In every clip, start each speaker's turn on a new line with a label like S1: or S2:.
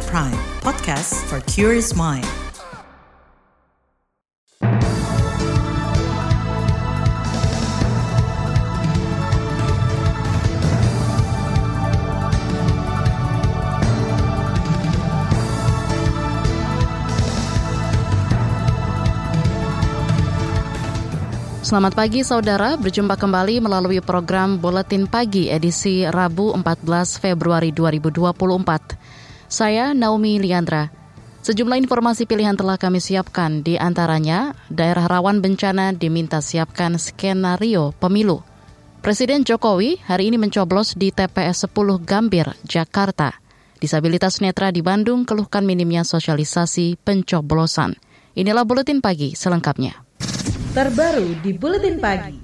S1: KBR Prime, podcast for curious mind.
S2: Selamat pagi saudara, berjumpa kembali melalui program Buletin Pagi edisi Rabu 14 Februari 2024. Saya Naomi Liandra. Sejumlah informasi pilihan telah kami siapkan, di antaranya daerah rawan bencana diminta siapkan skenario pemilu. Presiden Jokowi hari ini mencoblos di TPS 10 Gambir, Jakarta. Disabilitas netra di Bandung keluhkan minimnya sosialisasi pencoblosan. Inilah Buletin Pagi selengkapnya
S3: terbaru di Buletin Pagi.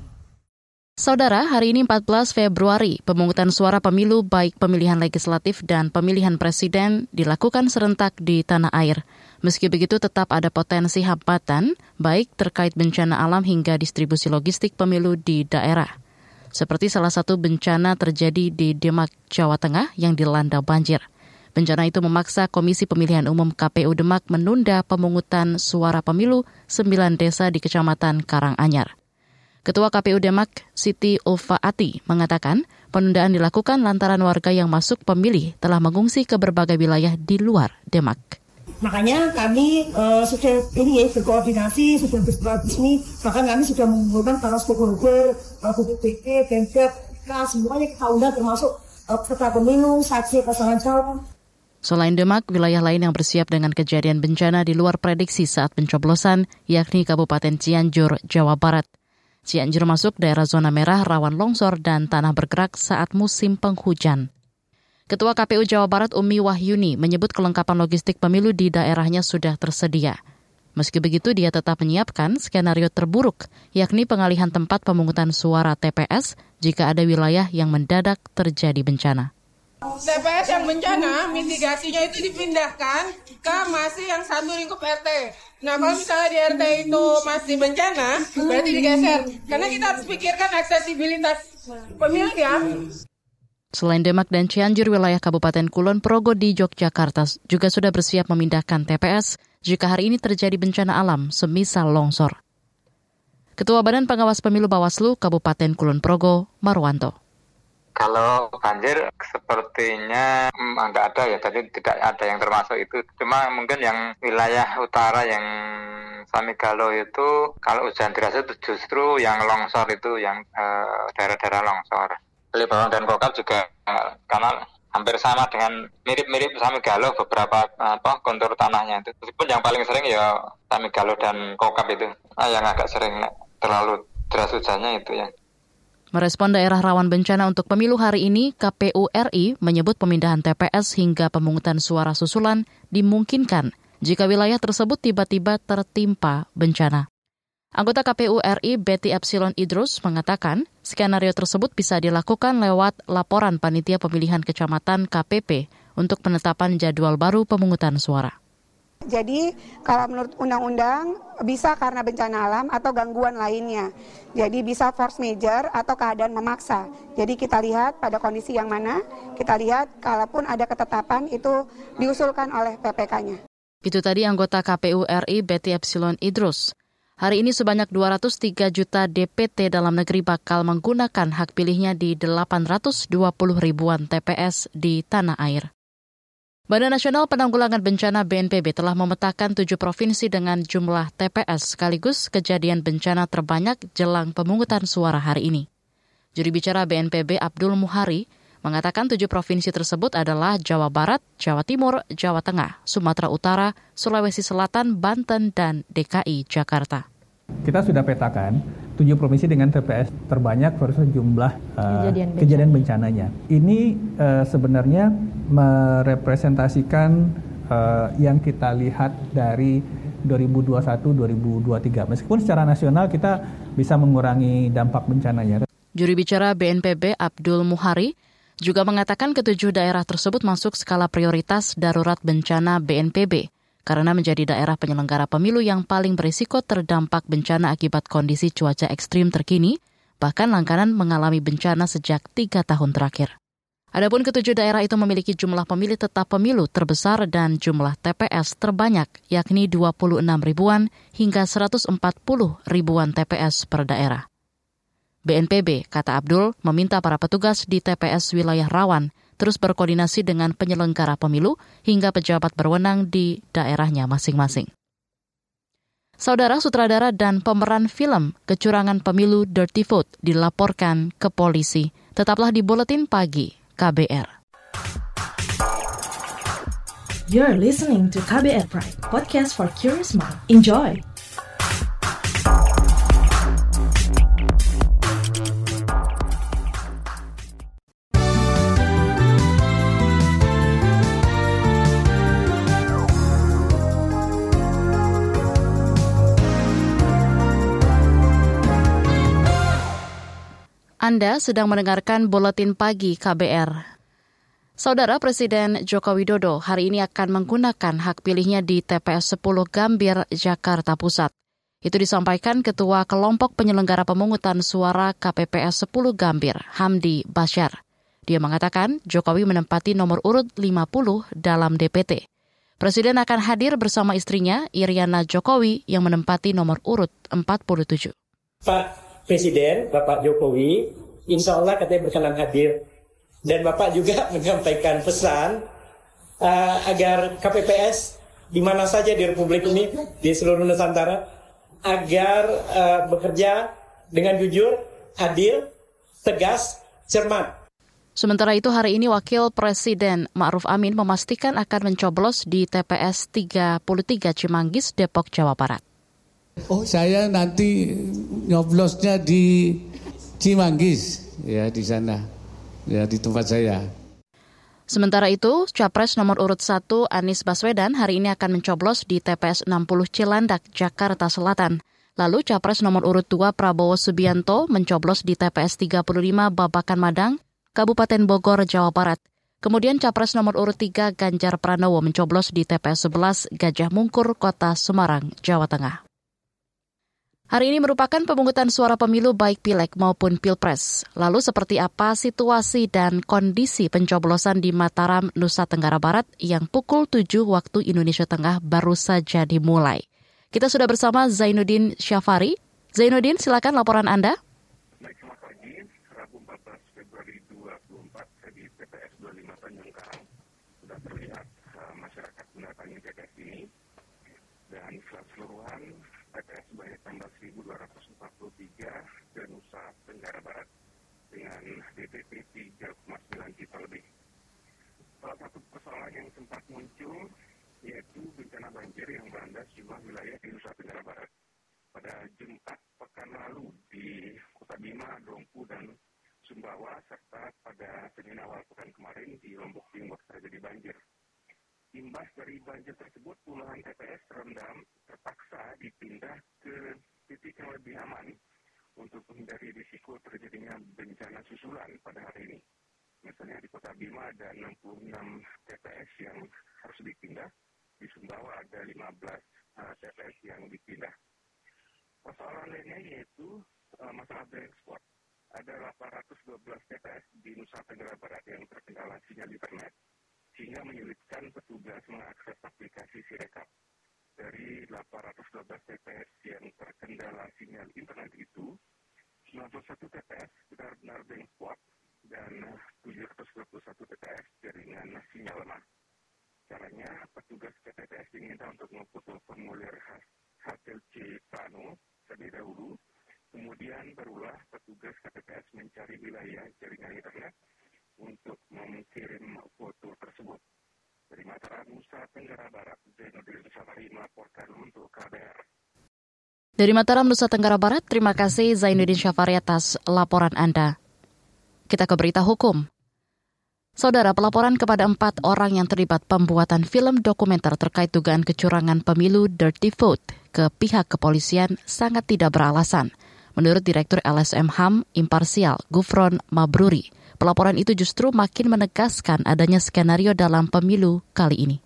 S2: Saudara, hari ini 14 Februari, pemungutan suara pemilu baik pemilihan legislatif dan pemilihan presiden dilakukan serentak di tanah air. Meski begitu tetap ada potensi hambatan, baik terkait bencana alam hingga distribusi logistik pemilu di daerah. Seperti salah satu bencana terjadi di Demak, Jawa Tengah yang dilanda banjir. Bencana itu memaksa Komisi Pemilihan Umum KPU Demak menunda pemungutan suara pemilu sembilan desa di Kecamatan Karanganyar. Ketua KPU Demak, Siti Ulfaati, mengatakan penundaan dilakukan lantaran warga yang masuk pemilih telah mengungsi ke berbagai wilayah di luar Demak.
S4: Makanya kami uh, sudah ini ya berkoordinasi, sudah bersilaturahmi, bahkan kami sudah mengumpulkan para stakeholder, uh, BPP, Pemda, semuanya kita undang termasuk uh, peserta pemilu, saksi pasangan calon,
S2: Selain Demak, wilayah lain yang bersiap dengan kejadian bencana di luar prediksi saat pencoblosan, yakni Kabupaten Cianjur, Jawa Barat. Cianjur masuk daerah zona merah rawan longsor dan tanah bergerak saat musim penghujan. Ketua KPU Jawa Barat Umi Wahyuni menyebut kelengkapan logistik pemilu di daerahnya sudah tersedia. Meski begitu, dia tetap menyiapkan skenario terburuk, yakni pengalihan tempat pemungutan suara TPS jika ada wilayah yang mendadak terjadi bencana.
S5: TPS yang bencana, mitigasinya itu dipindahkan ke masih yang satu lingkup RT. Nah, kalau misalnya di RT itu masih bencana, berarti digeser. Karena kita harus pikirkan aksesibilitas pemilih ya.
S2: Selain Demak dan Cianjur, wilayah Kabupaten Kulon Progo di Yogyakarta juga sudah bersiap memindahkan TPS jika hari ini terjadi bencana alam, semisal longsor. Ketua Badan Pengawas Pemilu Bawaslu Kabupaten Kulon Progo, Marwanto.
S6: Kalau banjir sepertinya enggak mm, ada ya, tadi tidak ada yang termasuk itu. Cuma mungkin yang wilayah utara yang Samigalo itu kalau hujan deras itu justru yang longsor itu yang daerah daerah-daerah longsor. Bawang dan Kokap juga uh, karena hampir sama dengan mirip-mirip Samigalo beberapa apa kontur tanahnya itu. Meskipun yang paling sering ya Samigalo dan Kokap itu. Nah, yang agak sering terlalu deras hujannya itu ya.
S2: Merespon daerah rawan bencana untuk pemilu hari ini, KPU RI menyebut pemindahan TPS hingga pemungutan suara susulan dimungkinkan jika wilayah tersebut tiba-tiba tertimpa bencana. Anggota KPU RI Betty Epsilon Idrus mengatakan skenario tersebut bisa dilakukan lewat laporan panitia pemilihan kecamatan KPP untuk penetapan jadwal baru pemungutan suara.
S7: Jadi kalau menurut undang-undang bisa karena bencana alam atau gangguan lainnya. Jadi bisa force major atau keadaan memaksa. Jadi kita lihat pada kondisi yang mana, kita lihat kalaupun ada ketetapan itu diusulkan oleh PPK-nya.
S2: Itu tadi anggota KPU RI Betty Epsilon Idrus. Hari ini sebanyak 203 juta DPT dalam negeri bakal menggunakan hak pilihnya di 820 ribuan TPS di tanah air. Badan Nasional Penanggulangan Bencana BNPB telah memetakan tujuh provinsi dengan jumlah TPS sekaligus kejadian bencana terbanyak jelang pemungutan suara hari ini. Juri bicara BNPB Abdul Muhari mengatakan tujuh provinsi tersebut adalah Jawa Barat, Jawa Timur, Jawa Tengah, Sumatera Utara, Sulawesi Selatan, Banten, dan DKI Jakarta.
S8: Kita sudah petakan tujuh provinsi dengan TPS terbanyak versus jumlah uh, kejadian, bencana. kejadian bencananya. Ini uh, sebenarnya merepresentasikan uh, yang kita lihat dari 2021-2023. Meskipun secara nasional kita bisa mengurangi dampak bencananya.
S2: Juri bicara BNPB Abdul Muhari juga mengatakan ketujuh daerah tersebut masuk skala prioritas darurat bencana BNPB karena menjadi daerah penyelenggara pemilu yang paling berisiko terdampak bencana akibat kondisi cuaca ekstrim terkini, bahkan langganan mengalami bencana sejak tiga tahun terakhir. Adapun ketujuh daerah itu memiliki jumlah pemilih tetap pemilu terbesar dan jumlah TPS terbanyak, yakni 26 ribuan hingga 140 ribuan TPS per daerah. BNPB, kata Abdul, meminta para petugas di TPS wilayah rawan terus berkoordinasi dengan penyelenggara pemilu hingga pejabat berwenang di daerahnya masing-masing. Saudara sutradara dan pemeran film kecurangan pemilu Dirty Vote dilaporkan ke polisi. Tetaplah di Buletin Pagi KBR.
S3: You're listening to KBR Pride, podcast for curious mind. Enjoy!
S2: Anda sedang mendengarkan Buletin Pagi KBR. Saudara Presiden Joko Widodo hari ini akan menggunakan hak pilihnya di TPS 10 Gambir, Jakarta Pusat. Itu disampaikan Ketua Kelompok Penyelenggara Pemungutan Suara KPPS 10 Gambir, Hamdi Bashar. Dia mengatakan Jokowi menempati nomor urut 50 dalam DPT. Presiden akan hadir bersama istrinya, Iriana Jokowi, yang menempati nomor urut 47.
S9: Pak Presiden Bapak Jokowi insya Allah katanya berkenan hadir dan Bapak juga menyampaikan pesan uh, agar KPPS di mana saja di Republik ini di seluruh Nusantara agar uh, bekerja dengan jujur, adil, tegas, cermat.
S2: Sementara itu hari ini Wakil Presiden Ma'ruf Amin memastikan akan mencoblos di TPS 33 Cimanggis, Depok, Jawa Barat.
S10: Oh saya nanti nyoblosnya di Cimanggis ya di sana ya di tempat saya.
S2: Sementara itu, Capres nomor urut 1 Anies Baswedan hari ini akan mencoblos di TPS 60 Cilandak, Jakarta Selatan. Lalu Capres nomor urut 2 Prabowo Subianto mencoblos di TPS 35 Babakan Madang, Kabupaten Bogor, Jawa Barat. Kemudian Capres nomor urut 3 Ganjar Pranowo mencoblos di TPS 11 Gajah Mungkur, Kota Semarang, Jawa Tengah. Hari ini merupakan pemungutan suara pemilu baik pileg maupun pilpres. Lalu seperti apa situasi dan kondisi pencoblosan di Mataram, Nusa Tenggara Barat yang pukul 7 waktu Indonesia Tengah baru saja dimulai. Kita sudah bersama Zainuddin Syafari. Zainuddin, silakan laporan Anda.
S11: Baik, selamat pagi. Rabu 14 Februari 24 di TPS 25 Tanjung Karang. Sudah terlihat uh, masyarakat mendatangi TPS ini. Dan keseluruhan TPS sebanyak 16.243 dan Nusa Tenggara Barat dengan DPP 3,9 juta lebih. Salah satu persoalan yang sempat muncul yaitu bencana banjir yang melanda sejumlah wilayah di Nusa Tenggara Barat. Pada Jumat pekan lalu di Kota Bima, Dompu, dan Sumbawa, serta pada Senin awal pekan kemarin di Lombok Timur terjadi banjir. Imbas dari banjir tersebut, puluhan TPS terendam terpaksa dipindah ke titik yang lebih aman untuk menghindari risiko terjadinya bencana susulan pada hari ini. Misalnya di Kota Bima ada 66 TPS yang harus dipindah, di Sumbawa ada 15 uh, TPS yang dipindah. Persoalan lainnya yaitu uh, masalah blank spot. Ada 812 TPS di Nusa Tenggara Barat yang terkendala sinyal internet sehingga menyulitkan petugas mengakses aplikasi Sirekap. Dari 812 TPS yang terkendala sinyal internet itu, 91 TPS benar-benar bank spot dan 721 TPS jaringan sinyal lemah. Caranya, petugas TPS diminta untuk memfoto formulir hasil C Plano terlebih dahulu, kemudian barulah petugas KPPS mencari wilayah jaringan internet untuk mengirim foto tersebut. Dari Mataram, Nusa Tenggara Barat, Zainuddin Safari melaporkan untuk KBR.
S2: Dari Mataram, Nusa Tenggara Barat, terima kasih Zainuddin Syafari atas laporan Anda. Kita ke berita hukum. Saudara, pelaporan kepada empat orang yang terlibat pembuatan film dokumenter terkait dugaan kecurangan pemilu Dirty Vote ke pihak kepolisian sangat tidak beralasan. Menurut Direktur LSM HAM Imparsial, Gufron Mabruri, Pelaporan itu justru makin menegaskan adanya skenario dalam pemilu kali ini.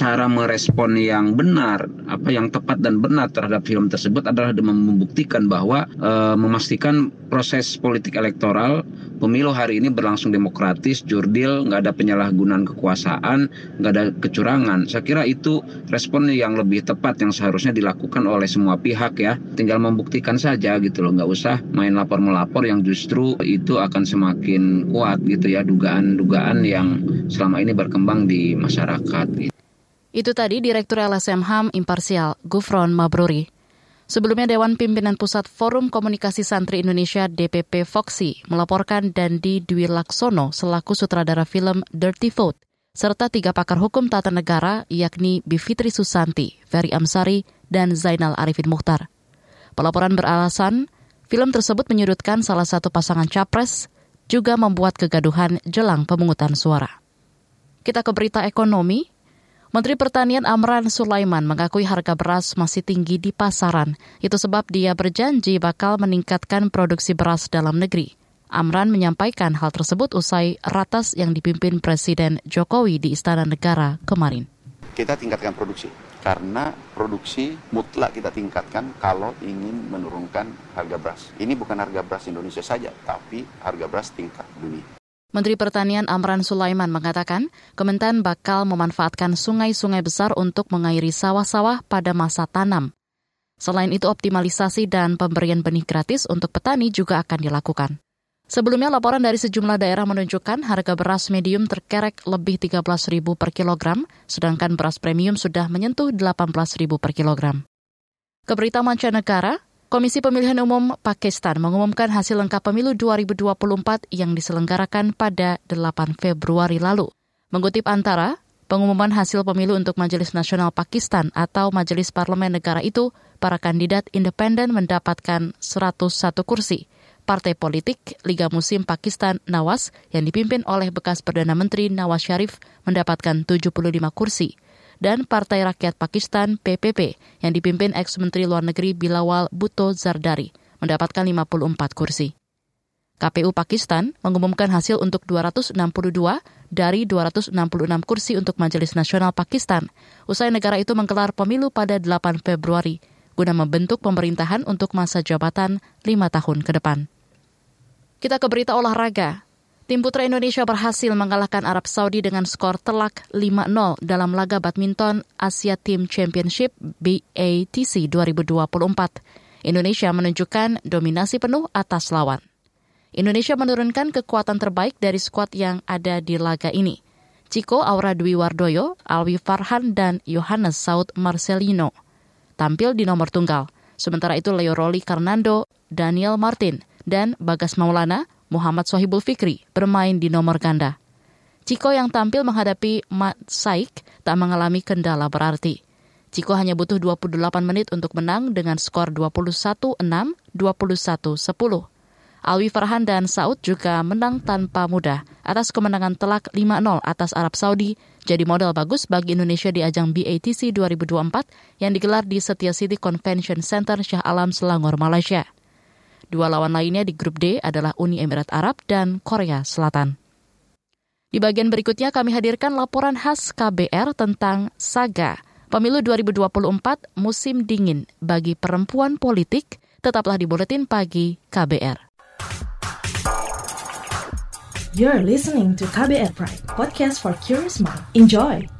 S12: Cara merespon yang benar, apa yang tepat dan benar terhadap film tersebut adalah dengan membuktikan bahwa e, memastikan proses politik elektoral pemilu hari ini berlangsung demokratis, jurdil, nggak ada penyalahgunaan kekuasaan, nggak ada kecurangan. Saya kira itu respon yang lebih tepat yang seharusnya dilakukan oleh semua pihak ya. Tinggal membuktikan saja gitu loh, nggak usah main lapor melapor yang justru itu akan semakin kuat gitu ya dugaan-dugaan yang selama ini berkembang di masyarakat. Gitu.
S2: Itu tadi Direktur LSM HAM Imparsial, Gufron Mabruri. Sebelumnya Dewan Pimpinan Pusat Forum Komunikasi Santri Indonesia DPP Foxy melaporkan Dandi Dwi Laksono selaku sutradara film Dirty Vote serta tiga pakar hukum tata negara yakni Bivitri Susanti, Ferry Amsari, dan Zainal Arifin Mukhtar. Pelaporan beralasan film tersebut menyudutkan salah satu pasangan capres juga membuat kegaduhan jelang pemungutan suara. Kita ke berita ekonomi. Menteri Pertanian Amran Sulaiman mengakui harga beras masih tinggi di pasaran. Itu sebab dia berjanji bakal meningkatkan produksi beras dalam negeri. Amran menyampaikan hal tersebut usai ratas yang dipimpin Presiden Jokowi di Istana Negara kemarin.
S13: Kita tingkatkan produksi karena produksi mutlak kita tingkatkan kalau ingin menurunkan harga beras. Ini bukan harga beras Indonesia saja, tapi harga beras tingkat dunia.
S2: Menteri Pertanian Amran Sulaiman mengatakan, Kementan bakal memanfaatkan sungai-sungai besar untuk mengairi sawah-sawah pada masa tanam. Selain itu, optimalisasi dan pemberian benih gratis untuk petani juga akan dilakukan. Sebelumnya, laporan dari sejumlah daerah menunjukkan harga beras medium terkerek lebih 13 ribu per kilogram, sedangkan beras premium sudah menyentuh 18 ribu per kilogram. Keberita mancanegara, Komisi Pemilihan Umum Pakistan mengumumkan hasil lengkap pemilu 2024 yang diselenggarakan pada 8 Februari lalu. Mengutip antara, pengumuman hasil pemilu untuk Majelis Nasional Pakistan atau Majelis Parlemen negara itu, para kandidat independen mendapatkan 101 kursi. Partai politik Liga Musim Pakistan Nawaz yang dipimpin oleh bekas Perdana Menteri Nawaz Sharif mendapatkan 75 kursi dan Partai Rakyat Pakistan PPP yang dipimpin ex-Menteri Luar Negeri Bilawal Bhutto Zardari mendapatkan 54 kursi. KPU Pakistan mengumumkan hasil untuk 262 dari 266 kursi untuk Majelis Nasional Pakistan, usai negara itu menggelar pemilu pada 8 Februari guna membentuk pemerintahan untuk masa jabatan lima tahun ke depan. Kita ke berita olahraga. Tim putra Indonesia berhasil mengalahkan Arab Saudi dengan skor telak 5-0 dalam laga badminton Asia Team Championship BATC 2024. Indonesia menunjukkan dominasi penuh atas lawan. Indonesia menurunkan kekuatan terbaik dari skuad yang ada di laga ini. Ciko Aura Dwi Wardoyo, Alwi Farhan, dan Yohanes Saud Marcelino tampil di nomor tunggal. Sementara itu Leo Roli Karnando, Daniel Martin, dan Bagas Maulana Muhammad Sohibul Fikri bermain di nomor ganda. Ciko yang tampil menghadapi Mat Saik tak mengalami kendala berarti. Ciko hanya butuh 28 menit untuk menang dengan skor 21-6, 21-10. Alwi Farhan dan Saud juga menang tanpa mudah atas kemenangan telak 5-0 atas Arab Saudi, jadi modal bagus bagi Indonesia di ajang BATC 2024 yang digelar di Setia City Convention Center Shah Alam Selangor, Malaysia. Dua lawan lainnya di grup D adalah Uni Emirat Arab dan Korea Selatan. Di bagian berikutnya kami hadirkan laporan khas KBR tentang Saga Pemilu 2024 musim dingin bagi perempuan politik tetaplah di Buletin Pagi KBR.
S3: You're listening to KBR Pride, podcast for curious mind. Enjoy!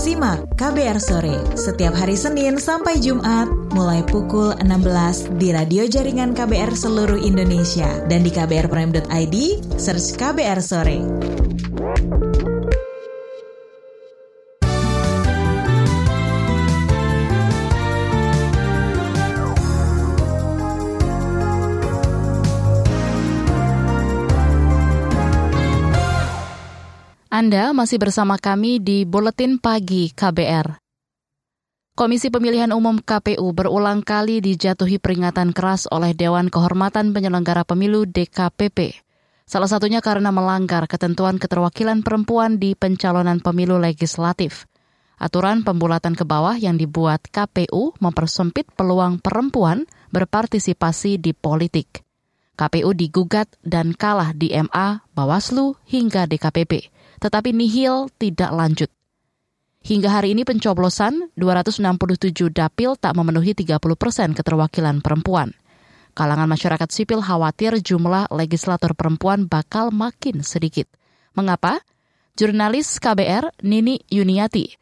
S14: Simak KBR Sore setiap hari Senin sampai Jumat mulai pukul 16 di radio jaringan KBR seluruh Indonesia dan di kbrprime.id search KBR Sore.
S2: Anda masih bersama kami di Buletin Pagi KBR. Komisi Pemilihan Umum KPU berulang kali dijatuhi peringatan keras oleh Dewan Kehormatan Penyelenggara Pemilu DKPP. Salah satunya karena melanggar ketentuan keterwakilan perempuan di pencalonan pemilu legislatif. Aturan pembulatan ke bawah yang dibuat KPU mempersempit peluang perempuan berpartisipasi di politik. KPU digugat dan kalah di MA, Bawaslu, hingga DKPP tetapi nihil tidak lanjut. Hingga hari ini pencoblosan 267 dapil tak memenuhi 30 persen keterwakilan perempuan. Kalangan masyarakat sipil khawatir jumlah legislator perempuan bakal makin sedikit. Mengapa? Jurnalis KBR Nini Yuniati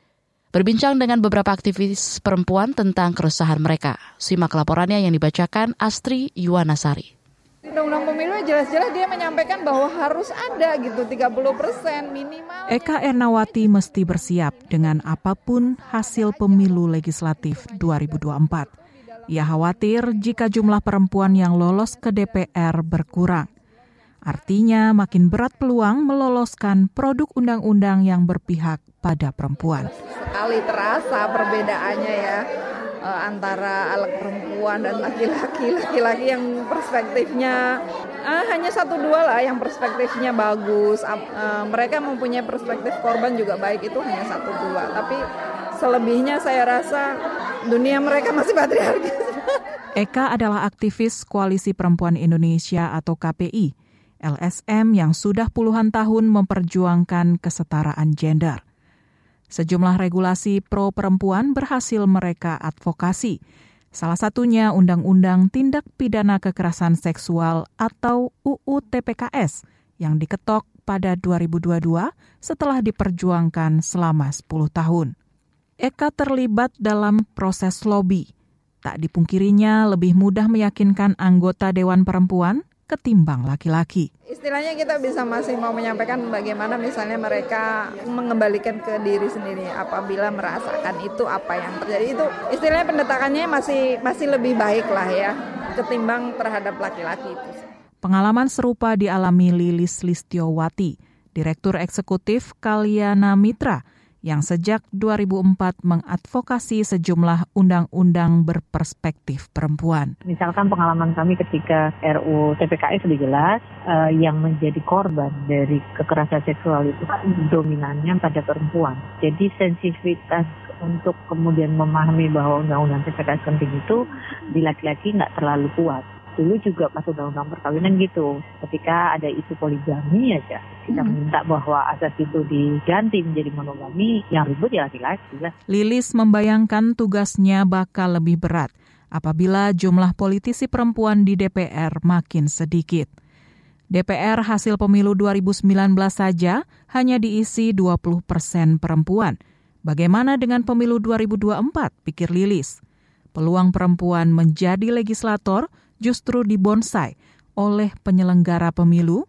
S2: berbincang dengan beberapa aktivis perempuan tentang keresahan mereka. Simak laporannya yang dibacakan Astri Yuwanasari.
S15: Undang-undang pemilu jelas-jelas dia menyampaikan bahwa harus ada gitu 30 persen minimal.
S16: Eka Ernawati mesti bersiap dengan apa pun hasil pemilu legislatif 2024. Ia khawatir jika jumlah perempuan yang lolos ke DPR berkurang. Artinya makin berat peluang meloloskan produk undang-undang yang berpihak pada perempuan.
S15: Sekali terasa perbedaannya ya uh, antara alat perempuan dan laki-laki laki-laki yang perspektifnya uh, hanya satu dua lah yang perspektifnya bagus. Uh, mereka mempunyai perspektif korban juga baik itu hanya satu dua. Tapi selebihnya saya rasa dunia mereka masih patriarkis.
S16: Eka adalah aktivis Koalisi Perempuan Indonesia atau KPI, LSM yang sudah puluhan tahun memperjuangkan kesetaraan gender. Sejumlah regulasi pro perempuan berhasil mereka advokasi. Salah satunya Undang-Undang Tindak Pidana Kekerasan Seksual atau UU TPKS yang diketok pada 2022 setelah diperjuangkan selama 10 tahun. Eka terlibat dalam proses lobby. Tak dipungkirinya lebih mudah meyakinkan anggota Dewan Perempuan ketimbang laki-laki.
S15: Istilahnya kita bisa masih mau menyampaikan bagaimana misalnya mereka mengembalikan ke diri sendiri apabila merasakan itu apa yang terjadi itu istilahnya pendetakannya masih masih lebih baik lah ya ketimbang terhadap laki-laki itu.
S16: Pengalaman serupa dialami Lilis Listiowati, Direktur Eksekutif Kaliana Mitra, yang sejak 2004 mengadvokasi sejumlah undang-undang berperspektif perempuan.
S17: Misalkan pengalaman kami ketika RU TPKS sudah jelas, uh, yang menjadi korban dari kekerasan seksual itu kan dominannya pada perempuan. Jadi sensitivitas untuk kemudian memahami bahwa undang-undang TPKS penting itu di laki-laki nggak terlalu kuat dulu juga pas undang-undang perkawinan gitu. Ketika ada isu poligami aja, kita hmm. minta bahwa asas itu diganti menjadi monogami, yang ribut ya laki-laki lah.
S16: Lilis membayangkan tugasnya bakal lebih berat apabila jumlah politisi perempuan di DPR makin sedikit. DPR hasil pemilu 2019 saja hanya diisi 20 persen perempuan. Bagaimana dengan pemilu 2024, pikir Lilis. Peluang perempuan menjadi legislator justru dibonsai oleh penyelenggara pemilu,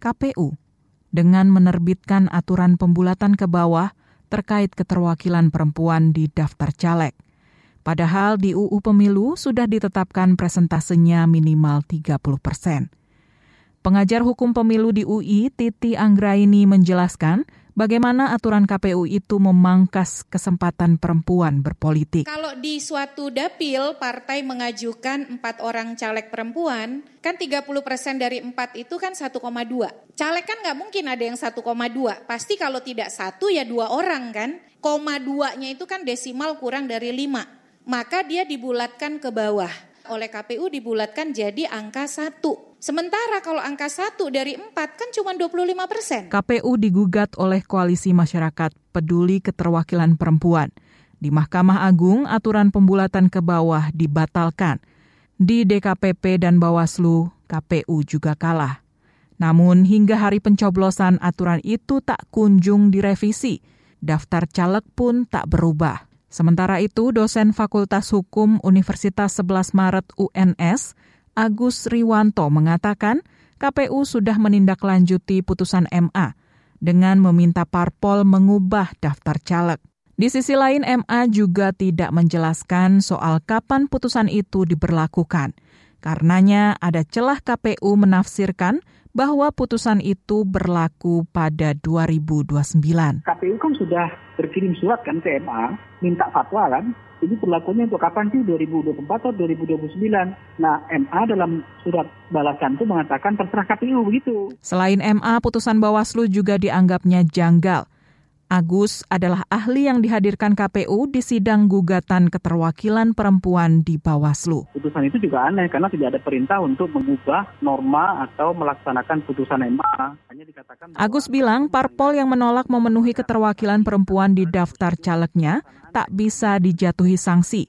S16: KPU, dengan menerbitkan aturan pembulatan ke bawah terkait keterwakilan perempuan di daftar caleg. Padahal di UU Pemilu sudah ditetapkan presentasenya minimal 30 persen. Pengajar hukum pemilu di UI, Titi Anggraini menjelaskan bagaimana aturan KPU itu memangkas kesempatan perempuan berpolitik.
S18: Kalau di suatu dapil partai mengajukan empat orang caleg perempuan, kan 30 persen dari empat itu kan 1,2. Caleg kan nggak mungkin ada yang 1,2. Pasti kalau tidak satu ya dua orang kan. Koma duanya itu kan desimal kurang dari lima. Maka dia dibulatkan ke bawah. Oleh KPU dibulatkan jadi angka satu. Sementara kalau angka satu dari empat kan cuma 25 persen.
S16: KPU digugat oleh Koalisi Masyarakat Peduli Keterwakilan Perempuan. Di Mahkamah Agung, aturan pembulatan ke bawah dibatalkan. Di DKPP dan Bawaslu, KPU juga kalah. Namun hingga hari pencoblosan aturan itu tak kunjung direvisi. Daftar caleg pun tak berubah. Sementara itu, dosen Fakultas Hukum Universitas 11 Maret UNS, Agus Riwanto mengatakan KPU sudah menindaklanjuti putusan MA dengan meminta parpol mengubah daftar caleg. Di sisi lain, MA juga tidak menjelaskan soal kapan putusan itu diberlakukan. Karenanya ada celah KPU menafsirkan bahwa putusan itu berlaku pada 2029.
S19: KPU kan sudah berkirim surat kan ke MA, minta fatwa kan, ini berlakunya untuk kapan sih 2024 atau 2029. Nah MA dalam surat balasan itu mengatakan terserah KPU begitu.
S16: Selain MA, putusan Bawaslu juga dianggapnya janggal. Agus adalah ahli yang dihadirkan KPU di sidang gugatan keterwakilan perempuan di Bawaslu.
S19: Putusan itu juga aneh karena tidak ada perintah untuk mengubah norma atau melaksanakan putusan MA. Hanya dikatakan
S16: Agus bilang parpol yang menolak memenuhi keterwakilan perempuan di daftar calegnya tak bisa dijatuhi sanksi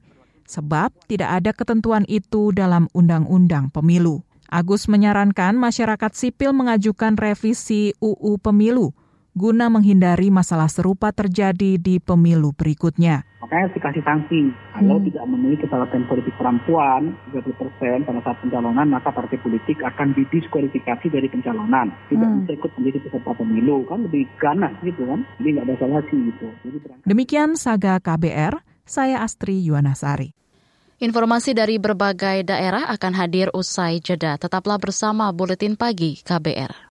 S16: sebab tidak ada ketentuan itu dalam undang-undang pemilu. Agus menyarankan masyarakat sipil mengajukan revisi UU Pemilu guna menghindari masalah serupa terjadi di pemilu berikutnya.
S19: Makanya harus dikasih sanksi. Kalau hmm. tidak memenuhi kesalahan politik perempuan 30 persen pada saat pencalonan, maka partai politik akan didiskualifikasi dari pencalonan. Tidak hmm. bisa ikut menjadi peserta pemilu. Kan lebih ganas gitu kan. Jadi nggak ada sanksi gitu. Jadi
S16: Demikian Saga KBR, saya Astri Yuwanasari.
S2: Informasi dari berbagai daerah akan hadir usai jeda. Tetaplah bersama Buletin Pagi KBR.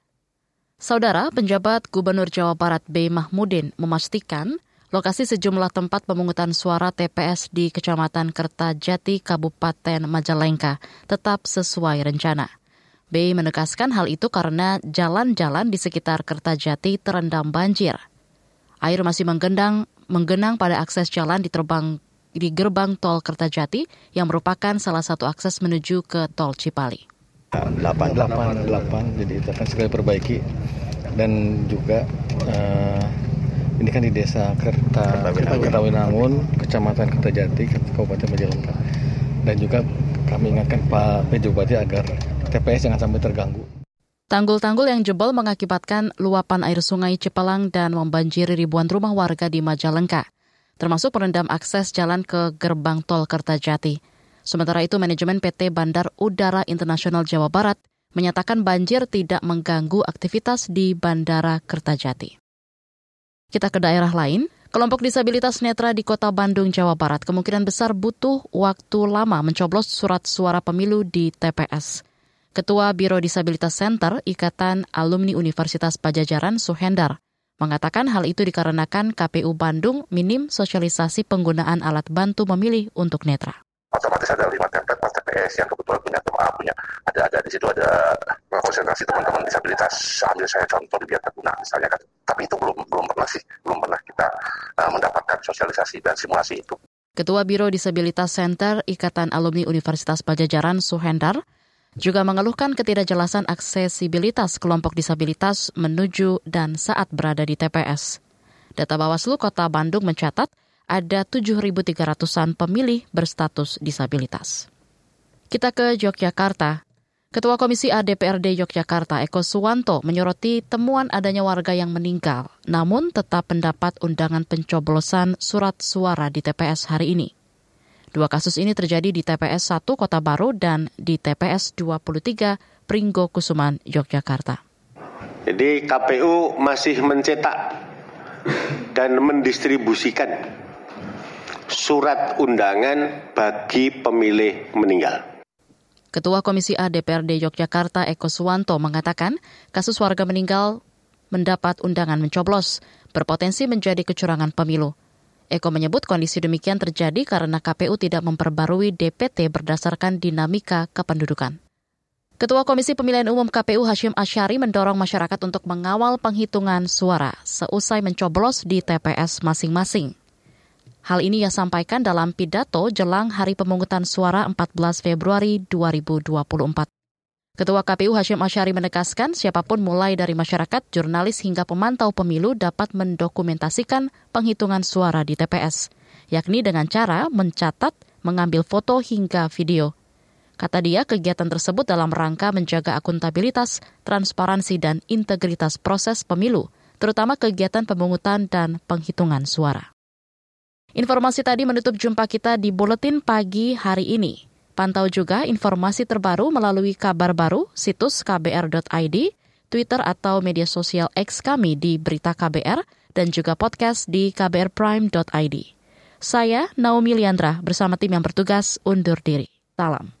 S2: Saudara penjabat Gubernur Jawa Barat B. Mahmudin memastikan lokasi sejumlah tempat pemungutan suara TPS di Kecamatan Kertajati, Kabupaten Majalengka tetap sesuai rencana. B menegaskan hal itu karena jalan-jalan di sekitar Kertajati terendam banjir. Air masih menggendang, menggenang pada akses jalan di terbang di gerbang tol Kertajati yang merupakan salah satu akses menuju ke tol Cipali.
S20: 8 8 8 jadi itu akan segera perbaiki dan juga uh, ini kan di desa Kerta Kertawinangun, Kecamatan Kertajati, Kabupaten Majalengka. Dan juga kami ingatkan Pak PJ Bupati agar TPS jangan sampai terganggu.
S2: Tanggul-tanggul yang jebol mengakibatkan luapan air sungai Cipalang dan membanjiri ribuan rumah warga di Majalengka, termasuk merendam akses jalan ke gerbang tol Kertajati. Sementara itu, manajemen PT Bandar Udara Internasional Jawa Barat menyatakan banjir tidak mengganggu aktivitas di Bandara Kertajati. Kita ke daerah lain, kelompok disabilitas netra di kota Bandung, Jawa Barat kemungkinan besar butuh waktu lama mencoblos surat suara pemilu di TPS. Ketua Biro Disabilitas Center Ikatan Alumni Universitas Pajajaran Suhendar mengatakan hal itu dikarenakan KPU Bandung minim sosialisasi penggunaan alat bantu memilih untuk netra
S11: otomatis ada lima template pas TPS yang kebetulan punya tema punya ada ada di situ ada konsentrasi teman-teman disabilitas ambil saya contoh di biar guna misalnya kan tapi itu belum belum pernah sih belum pernah kita uh, mendapatkan sosialisasi dan simulasi itu.
S2: Ketua Biro Disabilitas Center Ikatan Alumni Universitas Pajajaran Suhendar juga mengeluhkan ketidakjelasan aksesibilitas kelompok disabilitas menuju dan saat berada di TPS. Data Bawaslu Kota Bandung mencatat ada 7.300-an pemilih berstatus disabilitas. Kita ke Yogyakarta. Ketua Komisi A DPRD Yogyakarta Eko Suwanto menyoroti temuan adanya warga yang meninggal, namun tetap mendapat undangan pencoblosan surat suara di TPS hari ini. Dua kasus ini terjadi di TPS 1 Kota Baru dan di TPS 23 Pringgo Kusuman, Yogyakarta.
S21: Jadi KPU masih mencetak dan mendistribusikan surat undangan bagi pemilih meninggal.
S2: Ketua Komisi A DPRD Yogyakarta Eko Suwanto mengatakan kasus warga meninggal mendapat undangan mencoblos berpotensi menjadi kecurangan pemilu. Eko menyebut kondisi demikian terjadi karena KPU tidak memperbarui DPT berdasarkan dinamika kependudukan. Ketua Komisi Pemilihan Umum KPU Hashim Asyari mendorong masyarakat untuk mengawal penghitungan suara seusai mencoblos di TPS masing-masing. Hal ini ia sampaikan dalam pidato jelang hari pemungutan suara 14 Februari 2024. Ketua KPU Hashim Asyari menegaskan siapa pun mulai dari masyarakat, jurnalis hingga pemantau pemilu dapat mendokumentasikan penghitungan suara di TPS, yakni dengan cara mencatat, mengambil foto hingga video. Kata dia, kegiatan tersebut dalam rangka menjaga akuntabilitas, transparansi, dan integritas proses pemilu, terutama kegiatan pemungutan dan penghitungan suara. Informasi tadi menutup jumpa kita di Buletin Pagi hari ini. Pantau juga informasi terbaru melalui kabar baru, situs kbr.id, Twitter atau media sosial X kami di Berita KBR, dan juga podcast di kbrprime.id. Saya Naomi Liandra bersama tim yang bertugas undur diri. Salam.